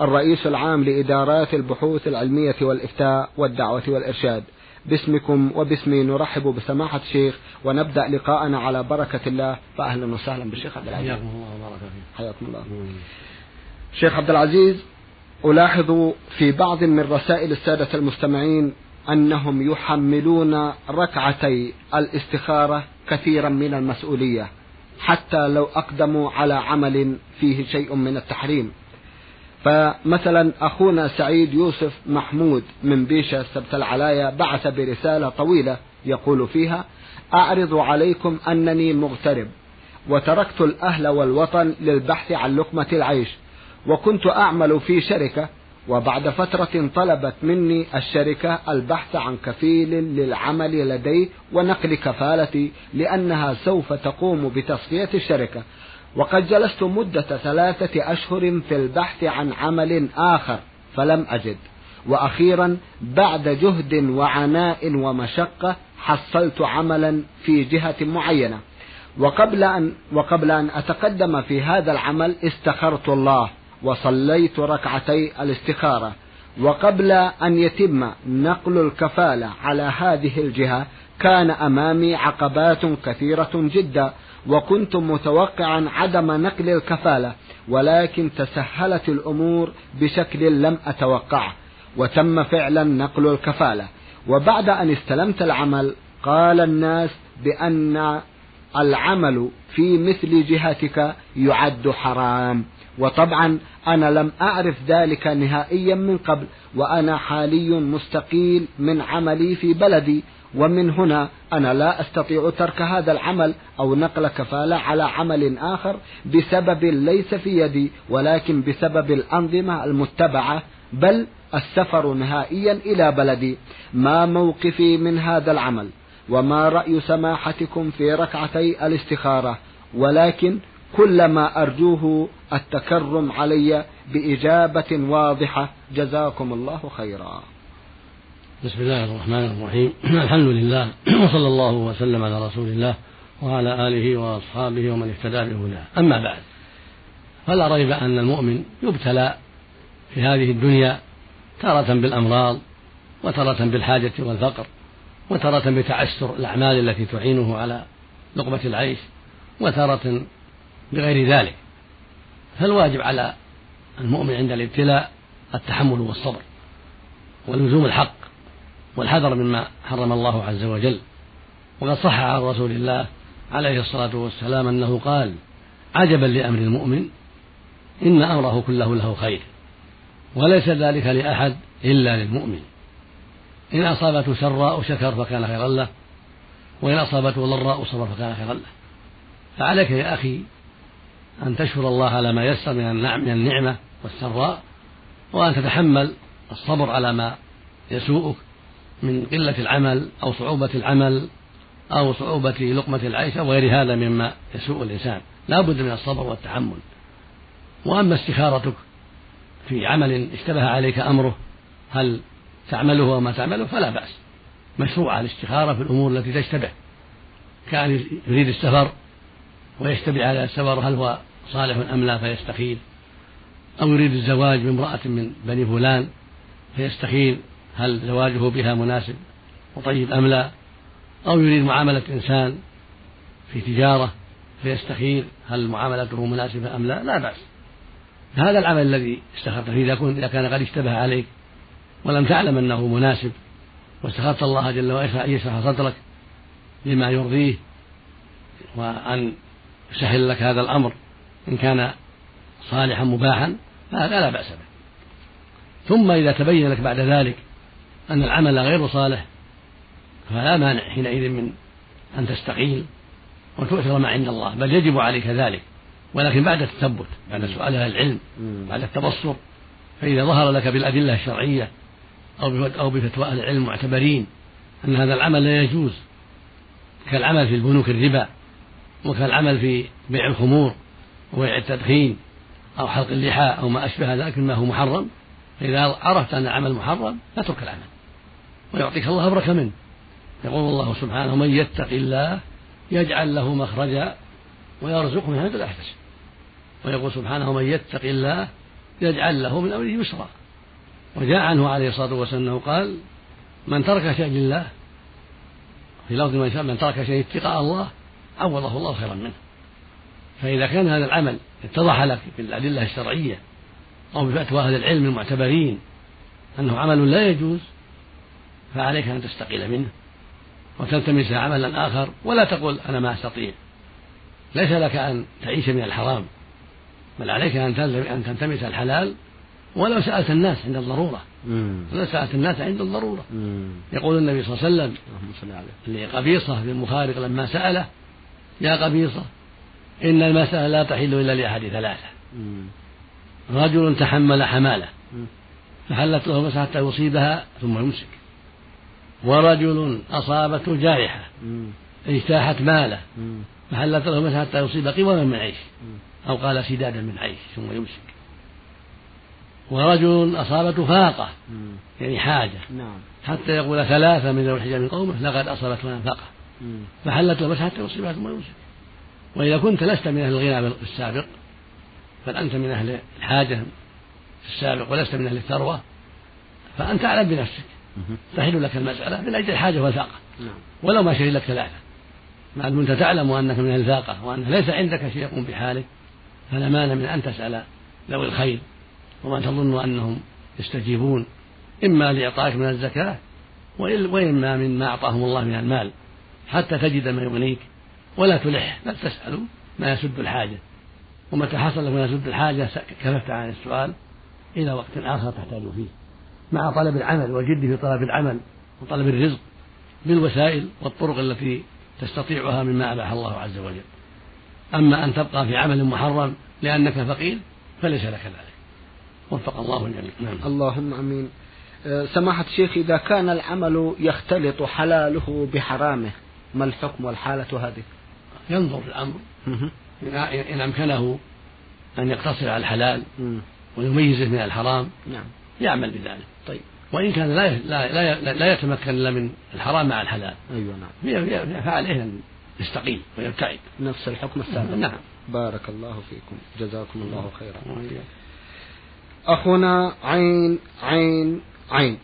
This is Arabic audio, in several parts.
الرئيس العام لإدارات البحوث العلمية والإفتاء والدعوة والإرشاد. باسمكم وباسمي نرحب بسماحة الشيخ ونبدأ لقاءنا على بركة الله. فأهلا وسهلا بالشيخ عبد العزيز. حياكم الله وبارك فيك. حياكم الله. شيخ عبد العزيز ألاحظ في بعض من رسائل السادة المستمعين أنهم يحملون ركعتي الاستخارة كثيرا من المسؤولية حتى لو أقدموا على عمل فيه شيء من التحريم. فمثلا أخونا سعيد يوسف محمود من بيشة سبت العلايا بعث برسالة طويلة يقول فيها أعرض عليكم أنني مغترب وتركت الأهل والوطن للبحث عن لقمة العيش وكنت أعمل في شركة وبعد فترة طلبت مني الشركة البحث عن كفيل للعمل لدي ونقل كفالتي لأنها سوف تقوم بتصفية الشركة وقد جلست مدة ثلاثة أشهر في البحث عن عمل آخر فلم أجد. وأخيرا بعد جهد وعناء ومشقة حصلت عملا في جهة معينة. وقبل أن وقبل أن أتقدم في هذا العمل استخرت الله وصليت ركعتي الاستخارة. وقبل أن يتم نقل الكفالة على هذه الجهة كان أمامي عقبات كثيرة جدا وكنت متوقعا عدم نقل الكفالة ولكن تسهلت الأمور بشكل لم أتوقعه وتم فعلا نقل الكفالة. وبعد أن استلمت العمل قال الناس بأن العمل في مثل جهتك يعد حرام. وطبعا أنا لم أعرف ذلك نهائيا من قبل وأنا حالي مستقيل من عملي في بلدي ومن هنا أنا لا أستطيع ترك هذا العمل أو نقل كفالة على عمل آخر بسبب ليس في يدي ولكن بسبب الأنظمة المتبعة بل السفر نهائيا إلى بلدي. ما موقفي من هذا العمل؟ وما رأي سماحتكم في ركعتي الاستخارة؟ ولكن كل ما أرجوه التكرم علي بإجابة واضحة جزاكم الله خيرا. بسم الله الرحمن الرحيم. الحمد لله وصلى الله وسلم على رسول الله وعلى آله وأصحابه ومن اهتدى بهداه. أما بعد فلا ريب أن المؤمن يبتلى في هذه الدنيا تارة بالأمراض وتارة بالحاجة والفقر وتارة بتعسر الأعمال التي تعينه على لقمة العيش وتارة بغير ذلك. فالواجب على المؤمن عند الابتلاء التحمل والصبر ولزوم الحق. والحذر مما حرم الله عز وجل. وقد صح عن رسول الله عليه الصلاة والسلام أنه قال عجبا لأمر المؤمن إن أمره كله له خير وليس ذلك لأحد إلا للمؤمن. إن أصابته سراء شكر فكان خيرا له وإن أصابته ضراء صبر فكان خيرا له. فعليك يا أخي أن تشكر الله على ما يسر من النعمة والسراء وأن تتحمل الصبر على ما يسوءك. من قلة العمل أو صعوبة العمل أو صعوبة لقمة العيش أو غير هذا مما يسوء الإنسان. لا بد من الصبر والتحمل. وأما استخارتك في عمل اشتبه عليك أمره هل تعمله وما تعمله فلا بأس. مشروع الاستخارة في الأمور التي تشتبه. كان يريد السفر ويشتبه على السفر هل هو صالح أم لا فيستخير أو يريد الزواج بامرأة من بني فلان فيستخير هل زواجه بها مناسب وطيب أم لا؟ أو يريد معاملة إنسان في تجارة فيستخير هل معاملته مناسبة أم لا؟ لا بأس. هذا العمل الذي استخرت فيه إذا كان قد اشتبه عليك ولم تعلم أنه مناسب واستخرت الله جل وعلا أن يشرح صدرك لما يرضيه وأن يسهل لك هذا الأمر إن كان صالحا مباحا فهذا لا بأس به. ثم إذا تبين لك بعد ذلك أن العمل غير صالح فلا مانع حينئذ من أن تستقيل وتؤثر ما عند الله بل يجب عليك ذلك. ولكن بعد التثبت بعد سؤال أهل العلم بعد التبصر فإذا ظهر لك بالأدلة الشرعية أو أو بفتوى أهل العلم المعتبرين أن هذا العمل لا يجوز كالعمل في البنوك الربا وكالعمل في بيع الخمور وبيع التدخين أو حلق اللحى أو ما أشبه ذلك مما هو محرم فإذا عرفت أن العمل محرم اترك العمل. ويعطيك الله أبرك منه. يقول الله سبحانه من يتق الله يجعل له مخرجا ويرزقه من حيث لا يحتسب. ويقول سبحانه من يتق الله يجعل له من أمره يسرا. وجاء عنه عليه الصلاة والسلام أنه قال من ترك شيء لله في لفظ من ترك شيء اتقاء الله عوضه الله خيرا منه. فإذا كان هذا العمل اتضح لك بالأدلة الشرعية أو بفتوى أهل العلم المعتبرين أنه عمل لا يجوز فعليك أن تستقيل منه وتلتمس عملا آخر ولا تقل أنا ما أستطيع. ليس لك أن تعيش من الحرام بل عليك أن تلتمس الحلال ولو سألت الناس عند الضرورة. ولو سألت الناس عند الضرورة. يقول النبي صلى الله عليه وسلم لقبيصة بن مخارق لما سأله يا قبيصة إن المسألة لا تحل إلا لأحد ثلاثة. رجل تحمل حمالة فحلت له المسألة حتى يصيبها ثم يمسك. ورجل أصابته جائحة اجتاحت ماله فحلت له حتى يصيب قواما من عيش أو قال سدادا من عيش ثم يمسك. ورجل أصابته فاقة يعني حاجة. نعم. حتى يقول ثلاثة من ذوي الحجاب من قومه لقد أصابتنا فاقة. فحلت له حتى يصيبها ثم يمسك. وإذا كنت لست من أهل الغنى في السابق بل أنت من أهل الحاجة في السابق ولست من أهل الثروة فأنت أعلم بنفسك. تحل لك المسألة من أجل الحاجة والفاقة نعم. ولو ما شهد لك ثلاثة ما دمت تعلم أنك من الفاقة وأن ليس عندك شيء يقوم بحالك فلا مانع من أن تسأل ذوي الخير. ومن تظن أنهم يستجيبون إما لإعطائك من الزكاة وإما مما أعطاهم الله من المال. حتى تجد ما يغنيك ولا تلح بل تسأل ما يسد الحاجة. ومتى حصل ما يسد الحاجة كففت عن السؤال إلى وقت آخر تحتاج فيه. مع طلب العمل والجد في طلب العمل وطلب الرزق بالوسائل والطرق التي تستطيعها مما أباح الله عز وجل. أما أن تبقى في عمل محرم لأنك فقير فليس لك ذلك. وفق الله الجميع. نعم. اللهم آمين. أه، سماحة الشيخ إذا كان العمل يختلط حلاله بحرامه ما الحكم والحالة هذه؟ ينظر الأمر. إن أمكنه أن يقتصر على الحلال ويميزه من الحرام. نعم. يعمل بذلك. طيب. وإن كان لا لا لا, لا يتمكن إلا من الحرام مع الحلال. أيوة نعم. فعليه أن يستقيم ويبتعد. نفس الحكم السابق. نعم. بارك الله فيكم. جزاكم الله خيرا. أخونا عين عين عين.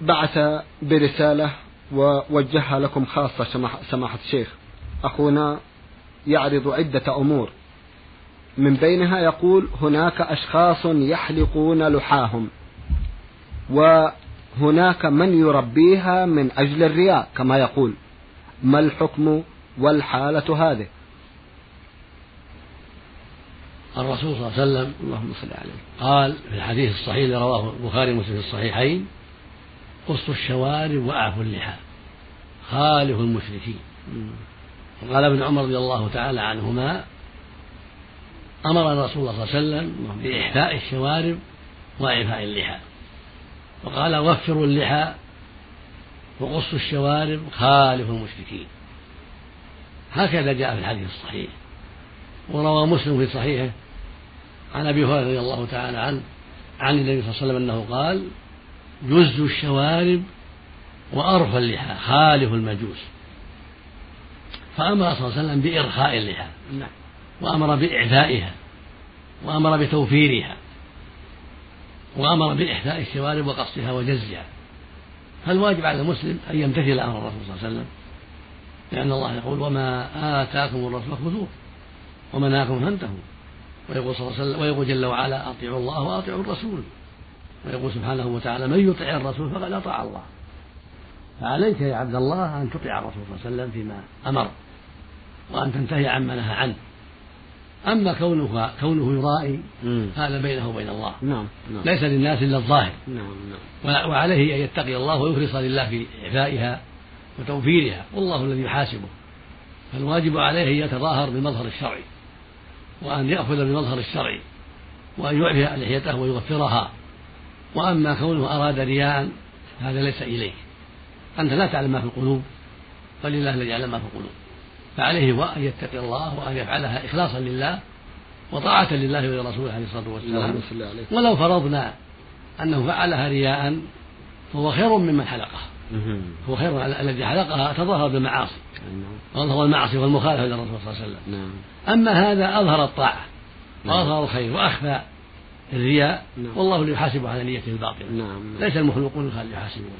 بعث برسالة ووجهها لكم خاصة سماحة الشيخ. أخونا يعرض عدة أمور. من بينها يقول هناك أشخاص يحلقون لحاهم. وهناك من يربيها من أجل الرياء كما يقول. ما الحكم والحالة هذه؟ الرسول صلى الله عليه وسلم اللهم صل عليه. قال في الحديث الصحيح الذي رواه البخاري ومسلم في الصحيحين قصوا الشوارب وأعفوا اللحى. خالف المشركين. وقال ابن عمر رضي الله تعالى عنهما أمر الرسول صلى الله عليه وسلم بإحفاء الشوارب وإعفاء اللحى. وقال وفروا اللحى وقصوا الشوارب خالفوا المشركين. هكذا جاء في الحديث الصحيح. وروى مسلم في صحيحه عن أبي هريرة رضي الله تعالى عنه عن النبي صلى الله عليه وسلم أنه قال جز الشوارب وأرخى اللحى خالف المجوس. فأمر صلى الله عليه وسلم بإرخاء اللحى نعم. وأمر بإعفائها وأمر بتوفيرها. وأمر بإحفاء الشوارب وقصها وجزها. فالواجب على المسلم أن يمتثل أمر الرسول صلى الله عليه وسلم. لأن الله يقول وما آتاكم الرسول خذوه ومناكم فانتهوا. ويقول صلى الله عليه وسلم ويقول جل وعلا أطيعوا الله وأطيعوا الرسول. ويقول سبحانه وتعالى من يطع الرسول فقد أطاع الله. فعليك يا عبد الله أن تطيع الرسول صلى الله عليه وسلم فيما أمر وأن تنتهي عما نهى عنه. أما كونه كونه يرائي هذا بينه وبين الله نعم. نعم. ليس للناس إلا الظاهر نعم. نعم. وعليه أن يتقي الله ويخلص لله في إعفائها وتوفيرها والله الذي يحاسبه فالواجب عليه أن يتظاهر بالمظهر الشرعي وأن يأخذ بالمظهر الشرعي وأن يعفي لحيته ويغفرها وأما كونه أراد رياء هذا ليس إليك أنت لا تعلم ما في القلوب ولله الذي يعلم ما في القلوب فعليه هو أن يتقي الله وأن يفعلها إخلاصا لله وطاعة لله ولرسوله عليه الصلاة والسلام. ولو فرضنا أنه فعلها رياء فهو خير ممن حلقها. هو خير الذي حلقها تظاهر بالمعاصي. أظهر نعم. المعاصي والمخالفة للرسول صلى الله عليه وسلم. نعم. أما هذا أظهر الطاعة نعم. وأظهر الخير وأخفى الرياء والله اللي يحاسب على نيته الباطنة ليس المخلوقون يحاسبون.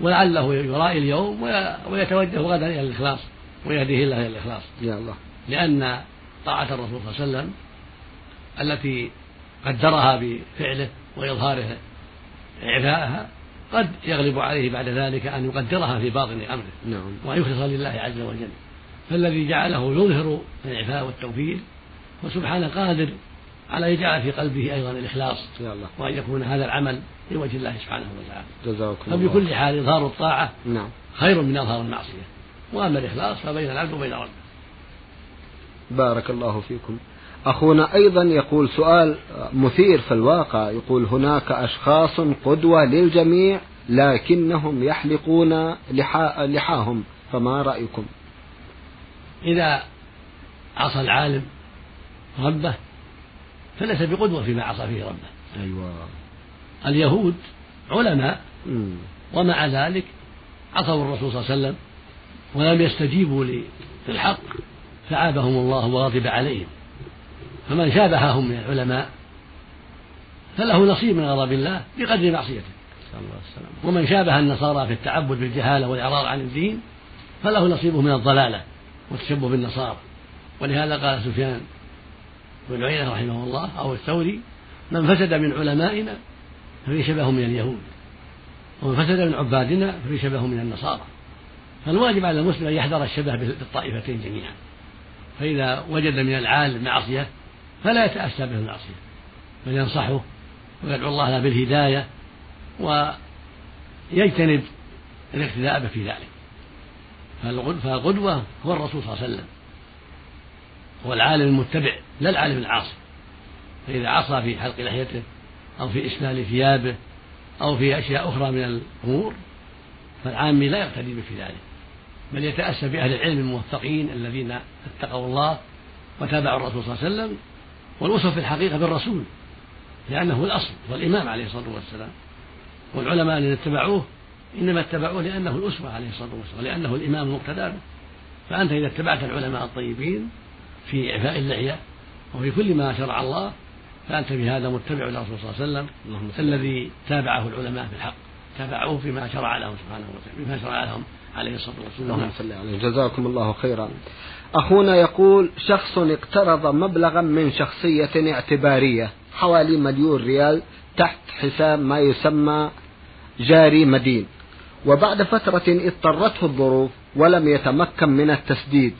ولعله يرائي اليوم ويتوجه غدا إلى الإخلاص. ويهديه الله إلى الإخلاص يا الله لأن طاعة الرسول صلى الله عليه وسلم التي قدرها بفعله وإظهاره إعفاءها قد يغلب عليه بعد ذلك أن يقدرها في باطن أمره نعم. وأن يخلص لله عز وجل فالذي جعله يظهر الإعفاء والتوفيق وسبحانه قادر على يجعل في قلبه أيضا الإخلاص يا الله. وأن يكون هذا العمل لوجه الله سبحانه وتعالى جزاكم فبكل حال إظهار الطاعة نعم. خير من إظهار المعصية وأما الإخلاص فبين العبد وبين ربه بارك الله فيكم. أخونا أيضا يقول سؤال مثير في الواقع. يقول هناك أشخاص قدوة للجميع لكنهم يحلقون لحا لحاهم. فما رأيكم؟ إذا عصى العالم ربه فليس بقدوة فيما عصى فيه ربه. أيوة. اليهود علماء ومع ذلك عصوا الرسول صلى الله عليه وسلم ولم يستجيبوا للحق فعابهم الله وغضب عليهم. فمن شابههم من العلماء فله نصيب من غضب الله بقدر معصيته. ومن شابه النصارى في التعبد بالجهالة والإعراض عن الدين فله نصيبه من الضلالة والتشبه بالنصارى. ولهذا قال سفيان بن عيينة رحمه الله أو الثوري من فسد من علمائنا ففي شبه من اليهود ومن فسد من عبادنا ففي شبه من النصارى. فالواجب على المسلم أن يحذر الشبه بالطائفتين جميعا. فإذا وجد من العالم معصية فلا يتأسى به المعصية. بل ينصحه ويدعو الله له بالهداية ويجتنب الاقتداء به في ذلك. فالقدوة هو الرسول صلى الله عليه وسلم. هو العالم المتبع لا العالم العاصي. فإذا عصى في حلق لحيته أو في إسبال ثيابه أو في أشياء أخرى من الأمور فالعامي لا يقتدي به في ذلك. بل يتأسى بأهل العلم الموفقين الذين اتقوا الله وتابعوا الرسول صلى الله عليه وسلم والوصف في الحقيقة بالرسول لأنه الأصل والإمام عليه الصلاة والسلام. والعلماء الذين اتبعوه إنما اتبعوه لأنه الأسوة عليه الصلاة والسلام ولأنه الإمام المقتدى به فأنت إذا اتبعت العلماء الطيبين في إعفاء اللحية وفي كل ما شرع الله فأنت بهذا متبع للرسول صلى الله عليه وسلم الذي تابعه العلماء في الحق تابعوه فيما شرع لهم سبحانه وتعالى بما شرع لهم عليه الصلاة والسلام. عليه جزاكم الله خيرا. أخونا يقول شخص اقترض مبلغا من شخصية اعتبارية حوالي مليون ريال تحت حساب ما يسمى جاري مدين. وبعد فترة اضطرته الظروف ولم يتمكن من التسديد.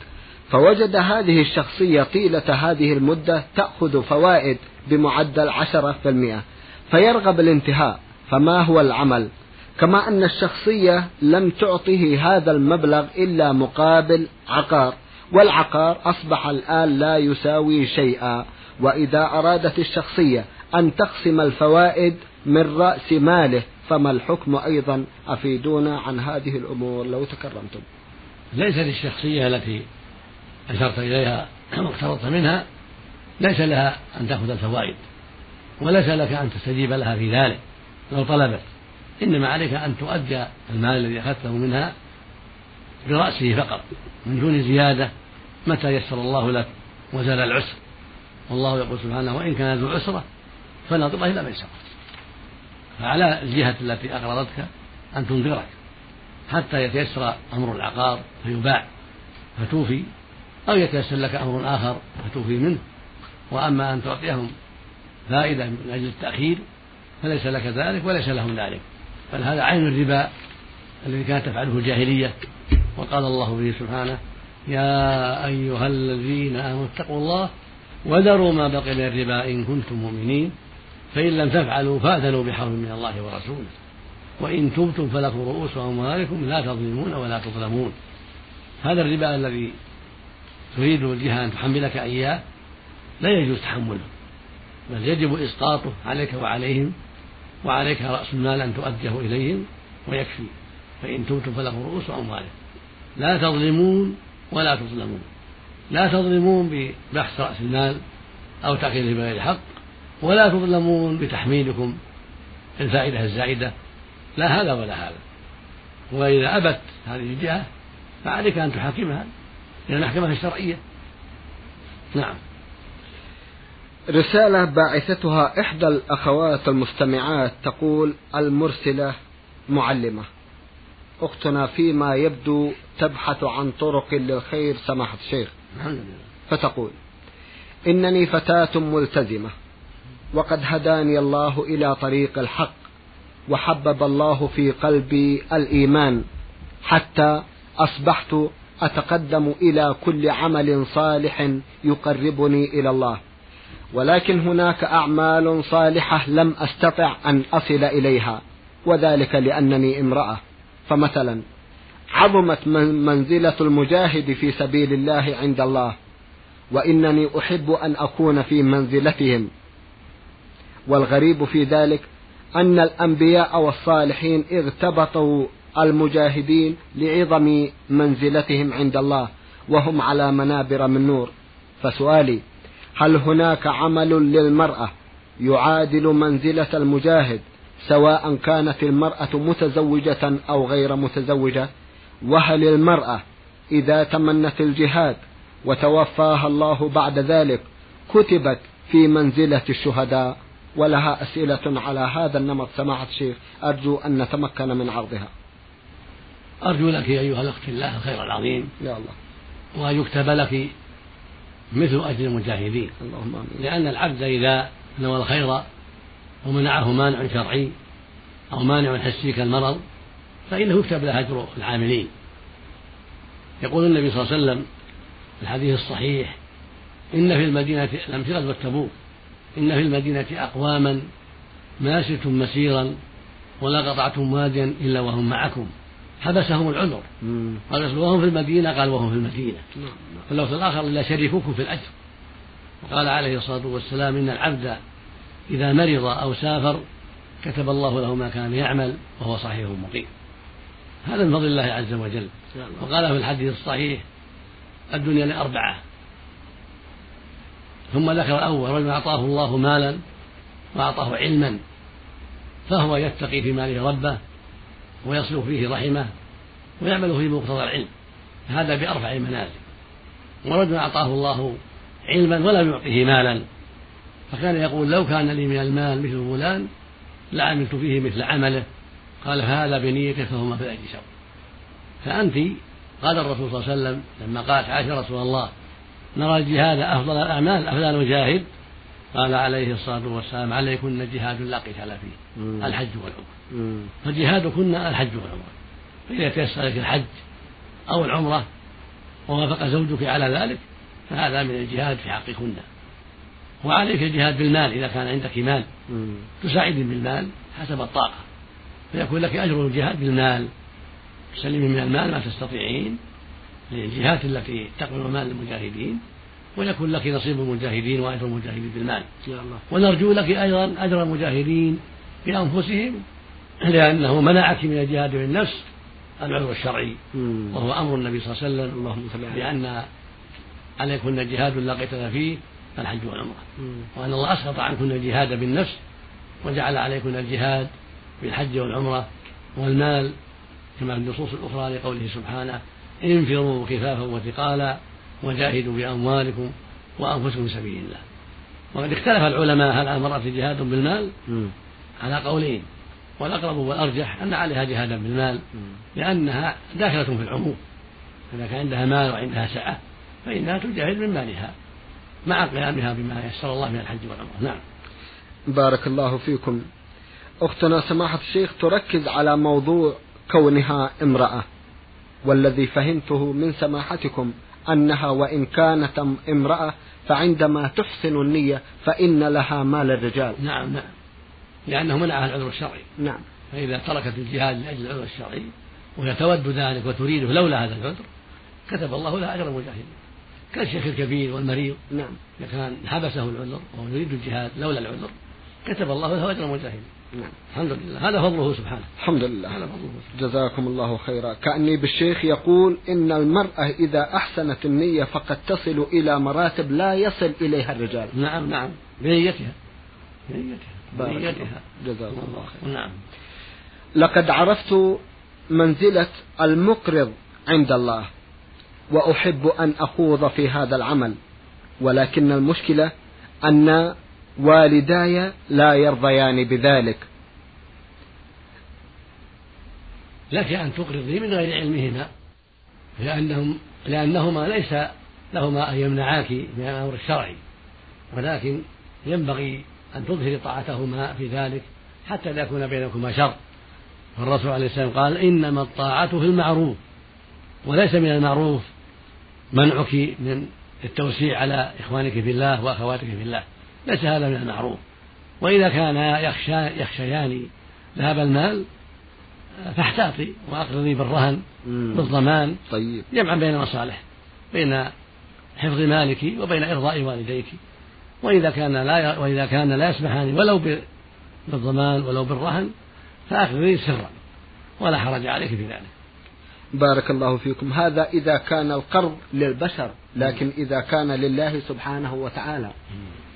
فوجد هذه الشخصية طيلة هذه المدة تأخذ فوائد بمعدل عشرة في المئة. فيرغب الانتهاء فما هو العمل؟ كما أن الشخصية لم تعطه هذا المبلغ إلا مقابل عقار والعقار أصبح الآن لا يساوي شيئا وإذا أرادت الشخصية أن تقسم الفوائد من رأس ماله فما الحكم أيضا؟ أفيدونا عن هذه الأمور لو تكرمتم. ليس للشخصية التي أشرت إليها واقترضت منها ليس لها أن تأخذ الفوائد وليس لك أن تستجيب لها في ذلك لو طلبت. إنما عليك أن تؤدى المال الذي أخذته منها برأسه فقط من دون زيادة متى يسر الله لك وزال العسر. والله يقول سبحانه وإن كان ذو عسرة فنظرة إلى ميسرة فعلى الجهة التي أقرضتك أن تنذرك حتى يتيسر أمر العقار فيباع فتوفي أو يتيسر لك أمر آخر فتوفي منه. وأما أن تعطيهم فائدة من أجل التأخير فليس لك ذلك وليس لهم ذلك. بل هذا عين الربا الذي كانت تفعله الجاهلية. وقال الله به سبحانه يا أيها الذين آمنوا اتقوا الله وذروا ما بقي من الربا إن كنتم مؤمنين فإن لم تفعلوا فأذنوا بحرب من الله ورسوله. وإن تبتم فلكم رؤوس أموالكم لا تظلمون ولا تظلمون. هذا الربا الذي تريد الجهة أن تحملك إياه لا يجوز تحمله بل يجب إسقاطه عليك وعليهم وعليك رأس المال أن تؤديه إليهم ويكفي. فإن تبتم فله رؤوس أموالهم. لا تظلمون ولا تظلمون. لا تظلمون ببحث رأس المال أو تأخيره بغير حق ولا تظلمون بتحميلكم الفائدة الزائدة. لا هذا ولا هذا. وإذا أبت هذه الجهة فعليك أن تحاكمها إلى المحكمة الشرعية. نعم. رسالة باعثتها إحدى الأخوات المستمعات تقول المرسلة معلمة. أختنا فيما يبدو تبحث عن طرق للخير سماحة الشيخ. فتقول إنني فتاة ملتزمة وقد هداني الله إلى طريق الحق وحبب الله في قلبي الإيمان حتى أصبحت أتقدم إلى كل عمل صالح يقربني إلى الله. ولكن هناك أعمال صالحة لم أستطع أن أصل إليها وذلك لأنني امرأة. فمثلا عظمت منزلة المجاهد في سبيل الله عند الله وإنني أحب أن أكون في منزلتهم. والغريب في ذلك أن الأنبياء والصالحين اغتبطوا المجاهدين لعظم منزلتهم عند الله وهم على منابر من نور. فسؤالي هل هناك عمل للمرأة يعادل منزلة المجاهد سواء كانت المرأة متزوجة أو غير متزوجة؟ وهل المرأة إذا تمنت الجهاد وتوفاها الله بعد ذلك كتبت في منزلة الشهداء؟ ولها أسئلة على هذا النمط. سماحة الشيخ أرجو أن نتمكن من عرضها. أرجو لك أيها الأخت الله الخير العظيم يا الله. وأن يكتب لك مثل أجر المجاهدين. اللهم آمين. لأن العبد إذا نوى الخير ومنعه مانع شرعي أو مانع حسي كالمرض فإنه يكتب له أجر العاملين. يقول النبي صلى الله عليه وسلم في الحديث الصحيح إن في المدينة غزوة تبوك إن في المدينة أقواما ما سرتم مسيرا ولا قطعتم واديا إلا وهم معكم. حبسهم العذر. قال وهم في المدينة؟ قال وهم في المدينة. نعم، في اللفظ الآخر إلا شريكوكم في الأجر. وقال عليه الصلاة والسلام إن العبد إذا مرض أو سافر كتب الله له ما كان يعمل وهو صحيح مقيم. هذا من فضل الله عز وجل. وقال في الحديث الصحيح الدنيا لأربعة. ثم ذكر الأول رجل أعطاه الله مالا وأعطاه علما فهو يتقي في ماله ربه ويصل فيه رحمه ويعمل فيه مقتضى العلم. هذا بأرفع المنازل. ورجل أعطاه الله علما ولم يعطه مالا. فكان يقول لو كان لي من المال مثل فلان لعملت فيه مثل عمله. قال هذا بنيته فهما في الأجر سواء فأنت قال الرسول صلى الله عليه وسلم لما قالت عائشة رسول الله نرى الجهاد أفضل الأعمال أفضل نجاهد قال عليه الصلاة والسلام عليكن جهاد لا قتال فيه الحج والعمرة. فجهادكن الحج والعمرة. فإذا تيسر لك الحج أو العمرة ووافق زوجك على ذلك فهذا من الجهاد في حقكن. وعليك الجهاد بالمال إذا كان عندك مال. تساعد بالمال حسب الطاقة. فيكون لك أجر الجهاد بالمال. تسلمي من المال ما تستطيعين. للجهات التي تقبل مال المجاهدين ويكون لك نصيب المجاهدين واجر المجاهدين بالمال. ونرجو لك أيضا أجر المجاهدين بأنفسهم لأنه منعك من الجهاد بالنفس العذر الشرعي. وهو أمر النبي صلى الله عليه وسلم. اللهم بأن عليكن جهاد لا قتل فيه الحج والعمرة. وأن الله أسقط عنكن الجهاد بالنفس وجعل عليكن الجهاد بالحج والعمرة والمال كما في النصوص الأخرى لقوله سبحانه انفروا خفافا وثقالا وجاهدوا بأموالكم وأنفسكم في سبيل الله. وقد اختلف العلماء هل على المرأة جهاد بالمال؟ على قولين. والأقرب والأرجح أن عليها جهادا بالمال لأنها داخلة في العموم. إذا كان عندها مال وعندها سعة فإنها تجاهد من مالها مع قيامها بما يسر الله من الحج والعمرة. نعم. بارك الله فيكم. أختنا سماحة الشيخ تركز على موضوع كونها امرأة والذي فهمته من سماحتكم. أنها وإن كانت امرأة فعندما تحسن النية فإن لها مال الرجال. نعم نعم. لأنه منعها العذر الشرعي. نعم. فإذا تركت الجهاد لأجل العذر الشرعي وهي تود ذلك وتريده لولا هذا العذر كتب الله لها أجر المجاهدين. كالشيخ الكبير والمريض. نعم. إذا كان حبسه العذر وهو يريد الجهاد لولا العذر كتب الله له أجر المجاهدين. نعم. الحمد لله هذا فضله سبحانه. الحمد لله هذا فضله جزاكم الله خيرا. كأني بالشيخ يقول إن المرأة إذا أحسنت النية فقد تصل إلى مراتب لا يصل إليها الرجال. نعم نعم. بنيتها بنيتها بنيتها جزاكم الله خيرا. نعم. لقد عرفت منزلة المقرض عند الله وأحب أن أخوض في هذا العمل ولكن المشكلة أن والداي لا يرضيان بذلك. لك أن تقرضي من غير علمهما لأنهم لأنهما ليس لهما أن يمنعاك من الأمر الشرعي ولكن ينبغي أن تظهري طاعتهما في ذلك حتى لا يكون بينكما شر. فالرسول عليه السلام قال إنما الطاعة في المعروف وليس من المعروف منعك من التوسيع على إخوانك في الله وأخواتك في الله. ليس هذا من المعروف. وإذا كان يخشى يخشيان ذهب المال فاحتاطي وأقرضي بالرهن بالضمان طيب. جمعا بين المصالح بين حفظ مالك وبين إرضاء والديك. وإذا كان لا وإذا كان لا يسمحان ولو بالضمان ولو بالرهن فأقرضي سرا ولا حرج عليك في ذلك. بارك الله فيكم. هذا إذا كان القرض للبشر لكن إذا كان لله سبحانه وتعالى.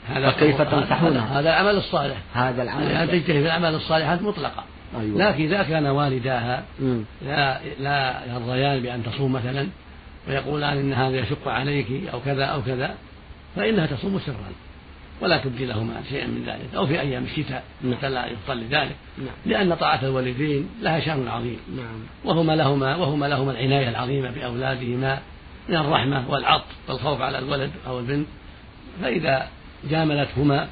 هذا فكيف تنصحونه هذا العمل الصالح هذا العمل يعني تجتهد في الأعمال الصالحات مطلقة أيوة. لكن إذا كان والداها مم. لا لا يرضيان بأن تصوم مثلا ويقولان إن هذا يشق عليك أو كذا أو كذا فإنها تصوم سرا ولا تبدي لهما شيئا من ذلك أو في أيام الشتاء نعم. حتى لا يفضل لذلك نعم. لأن طاعة الوالدين لها شأن عظيم نعم وهما لهما وهما لهما العناية العظيمة بأولادهما من الرحمة والعطف والخوف على الولد أو البنت فإذا جاملتهما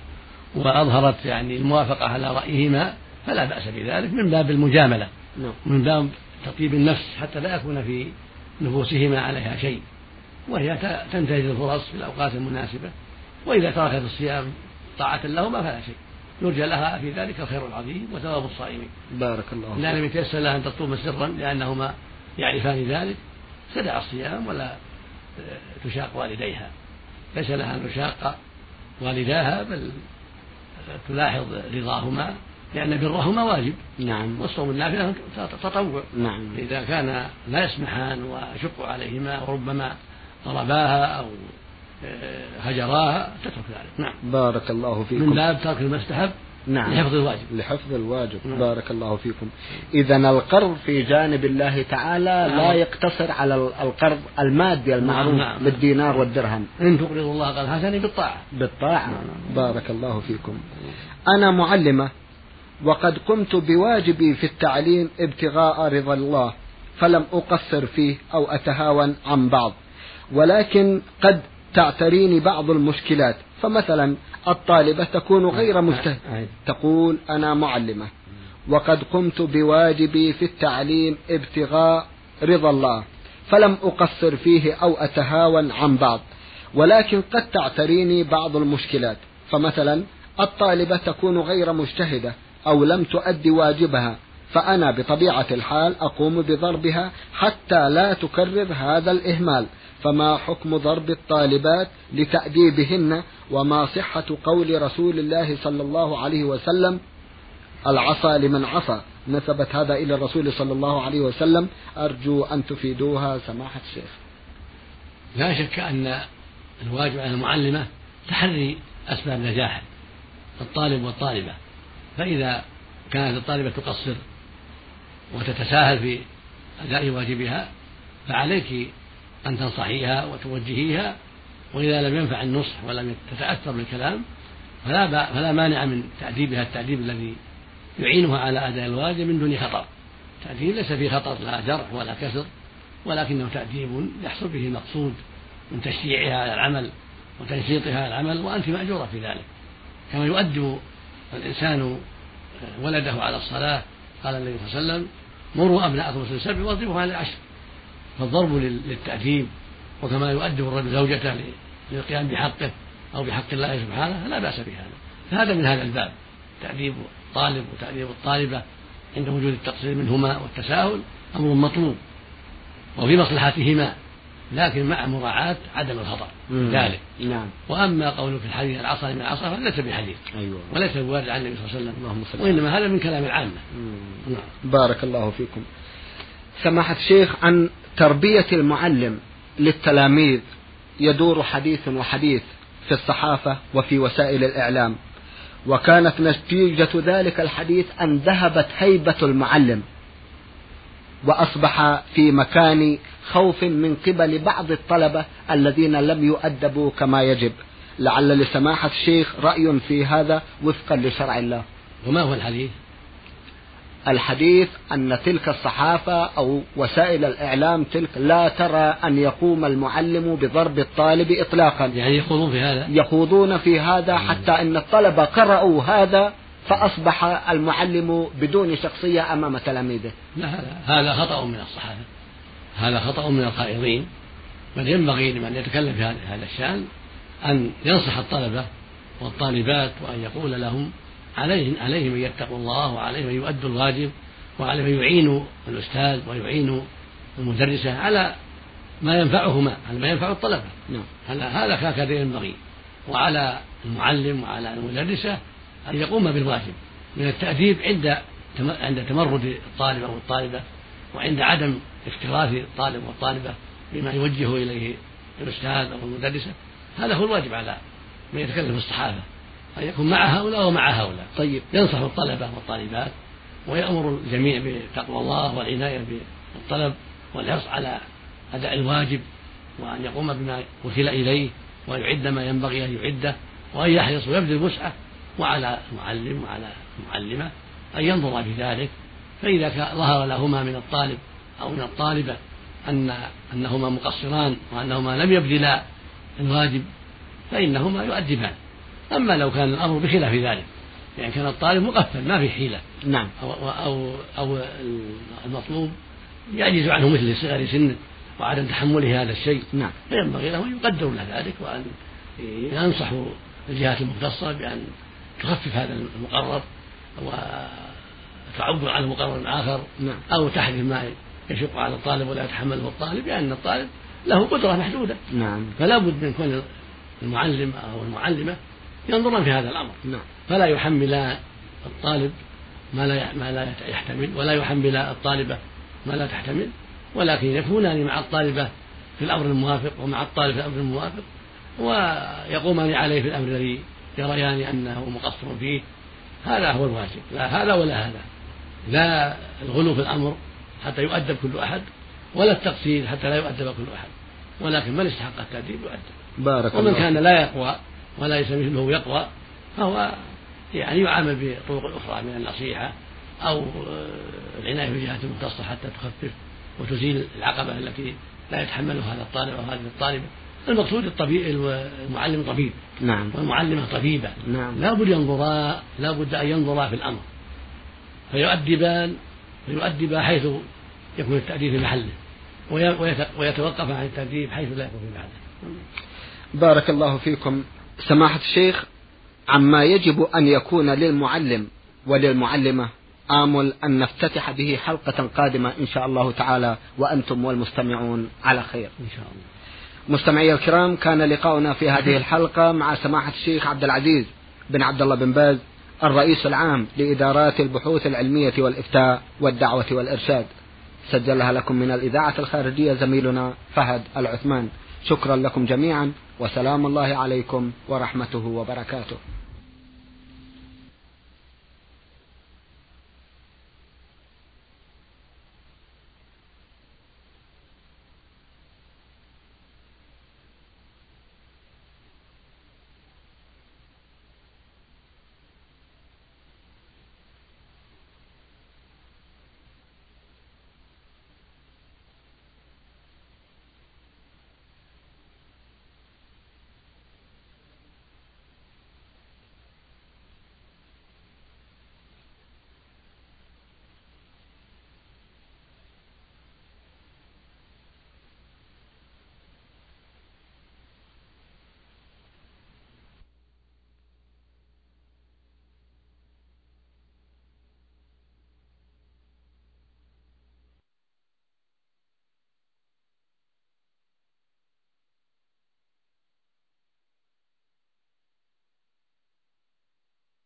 وأظهرت يعني الموافقة على رأيهما فلا بأس بذلك من باب المجاملة. نعم. من باب تطيب النفس حتى لا يكون في نفوسهما عليها شيء. وهي تنتهز الفرص في الأوقات المناسبة وإذا تركت الصيام طاعة لهما فلا شيء. يرجى لها في ذلك الخير العظيم وثواب الصائمين. بارك الله فيك. لم يتيسر لها أن تصوم سرا لأنهما يعرفان ذلك. تدع الصيام ولا آه، تشاق والديها. ليس لها أن تشاق والداها بل تلاحظ رضاهما لأن برهما واجب. نعم. والصوم النافلة تطوع. نعم. إذا كان لا يسمحان ويشق عليهما وربما ضرباها أو آه، هجراها تترك ذلك. نعم. بارك الله من فيكم. باب ترك المستحب نعم. لحفظ الواجب. لحفظ الواجب. نعم. بارك الله فيكم. إذا القرض في جانب الله تعالى لا نعم. يقتصر على القرض المادي المعروف نعم، نعم. بالدينار والدرهم. إن تقرضوا الله قال حسني بالطاعة. بالطاعة. نعم. بارك الله فيكم. أنا معلمة وقد قمت بواجبي في التعليم ابتغاء رضا الله فلم أقصر فيه أو أتهاون عن بعض ولكن قد تعتريني بعض المشكلات. فمثلا الطالبة تكون غير مجتهدة أي. تقول أنا معلمة وقد قمت بواجبي في التعليم ابتغاء رضا الله فلم أقصر فيه أو أتهاون عن بعض ولكن قد تعتريني بعض المشكلات فمثلا الطالبة تكون غير مجتهدة أو لم تؤدي واجبها فأنا بطبيعة الحال أقوم بضربها حتى لا تكرر هذا الإهمال. فما حكم ضرب الطالبات لتأديبهن وما صحة قول رسول الله صلى الله عليه وسلم؟ العصا لمن عصى نسبت هذا إلى الرسول صلى الله عليه وسلم. أرجو أن تفيدوها سماحة الشيخ. لا شك أن الواجب على المعلمة تحري أسباب نجاح الطالب والطالبة. فإذا كانت الطالبة تقصر وتتساهل في أداء واجبها فعليك أن تنصحيها وتوجهيها وإذا لم ينفع النصح ولم تتأثر بالكلام فلا فلا مانع من تأديبها التأديب الذي يعينها على أداء الواجب من دون خطر تأديب ليس فيه خطر لا جرح ولا كسر ولكنه تأديب يحصل به المقصود من تشجيعها على العمل وتنشيطها على العمل وأنت مأجورة في ذلك. كما يؤدب الإنسان ولده على الصلاة قال النبي صلى الله عليه وسلم مروا أبناءكم السبع واضربوهم على العشر. فالضرب لل- للتأديب وكما يؤدب الرجل زوجته للقيام بحقه أو بحق الله سبحانه لا بأس بهذا. فهذا من هذا الباب. تأديب الطالب وتأديب الطالبة عند وجود التقصير منهما والتساهل أمر مطلوب. وفي مصلحتهما لكن مع مراعاة عدم الخطأ. ذلك. نعم. وأما قوله في الحديث العصا من العصا فليس بحديث. أيوة. وليس بوارد عن النبي صلى الله عليه وسلم. اللهم صل وإنما هذا من كلام العامة. نعم. بارك الله فيكم. سماحة الشيخ عن تربية المعلم للتلاميذ يدور حديث وحديث في الصحافة وفي وسائل الإعلام. وكانت نتيجة ذلك الحديث أن ذهبت هيبة المعلم. وأصبح في مكان خوف من قبل بعض الطلبة الذين لم يؤدبوا كما يجب. لعل لسماحة الشيخ رأي في هذا وفقا لشرع الله. وما هو الحديث؟ الحديث أن تلك الصحافة أو وسائل الإعلام تلك لا ترى أن يقوم المعلم بضرب الطالب إطلاقا. يعني يخوضون في هذا؟ يخوضون في هذا حتى أن الطلبة قرأوا هذا فأصبح المعلم بدون شخصية أمام تلاميذه. لا هذا هذا خطأ من الصحافة. هذا خطأ من الخائضين بل ينبغي لمن يتكلم في هذا الشأن أن ينصح الطلبة والطالبات وأن يقول لهم عليهم عليهم أن يتقوا الله وعليهم أن يؤدوا الواجب وعليهم أن يعينوا الأستاذ ويعينوا المدرسة على ما ينفعهما على ما ينفع الطلبة. نعم. هذا هكذا ينبغي. وعلى المعلم وعلى المدرسة أن يقوم بالواجب. من التأديب عند عند تمرد الطالب أو الطالبة وعند عدم اكتراث الطالب والطالبة بما يوجه إليه الأستاذ أو المدرسة هذا هو الواجب على من يتكلم في الصحافة أن يكون مع هؤلاء ومع هؤلاء. طيب ينصح الطلبة والطالبات ويأمر الجميع بتقوى الله والعناية بالطلب والحرص على أداء الواجب وأن يقوم بما وكل إليه ويعد ما ينبغي أن يعده وأن يحرص ويبذل وسعه وعلى المعلم وعلى المعلمة أن ينظر في ذلك فإذا ظهر لهما من الطالب أو من الطالبة أن أنهما مقصران وأنهما لم يبذلا الواجب فإنهما يؤدبان. أما لو كان الأمر بخلاف ذلك يعني كان الطالب مقفل ما في حيلة. نعم. أو, أو, أو المطلوب يعجز عنه مثل صغر سنه وعدم تحمله هذا الشيء. نعم. فينبغي له أن يقدر له ذلك وأن ينصح الجهات المختصة بأن تخفف هذا المقرر وتعبر عن مقرر آخر نعم. أو تحذف ما يشق على الطالب ولا يتحمله الطالب لأن الطالب له قدرة محدودة. نعم. فلا بد من كون المعلم أو المعلمة ينظران في هذا الأمر. نعم. فلا يحملا الطالب ما لا ما لا يحتمل ولا يحملا الطالبة ما لا تحتمل. ولكن يكونان مع الطالبة في الأمر الموافق ومع الطالب في الأمر الموافق ويقومان عليه في الأمر الذي يريان أنه مقصر فيه. هذا هو الواجب. لا هذا ولا هذا. لا الغلو في الأمر حتى يؤدب كل أحد ولا التقصير حتى لا يؤدب كل أحد. ولكن من استحق التأديب يؤدب. بارك ومن الله كان لا يقوى ولا ليس مثله يقوى فهو يعني يعامل بطرق أخرى من النصيحة أو آه، العناية بالجهات المختصة حتى تخفف وتزيل العقبة التي لا يتحملها هذا الطالب أو هذه الطالبة. المقصود الطبيب المعلم طبيب. نعم. والمعلمة طبيبة. نعم. لا بد ينظرا لا بد أن ينظرا في الأمر. فيؤدبان فيؤدبا حيث يكون التأديب في محله ويتوقف عن التأديب حيث لا يكون في محله. بارك الله فيكم. سماحة الشيخ عما يجب أن يكون للمعلم وللمعلمة آمل أن نفتتح به حلقة قادمة إن شاء الله تعالى وأنتم والمستمعون على خير. إن شاء الله. مستمعي الكرام كان لقاؤنا في هذه الحلقة مع سماحة الشيخ عبد العزيز بن عبد الله بن باز. الرئيس العام لإدارات البحوث العلمية والإفتاء والدعوة والإرشاد. سجلها لكم من الإذاعة الخارجية زميلنا فهد العثمان. شكرا لكم جميعا وسلام الله عليكم ورحمته وبركاته.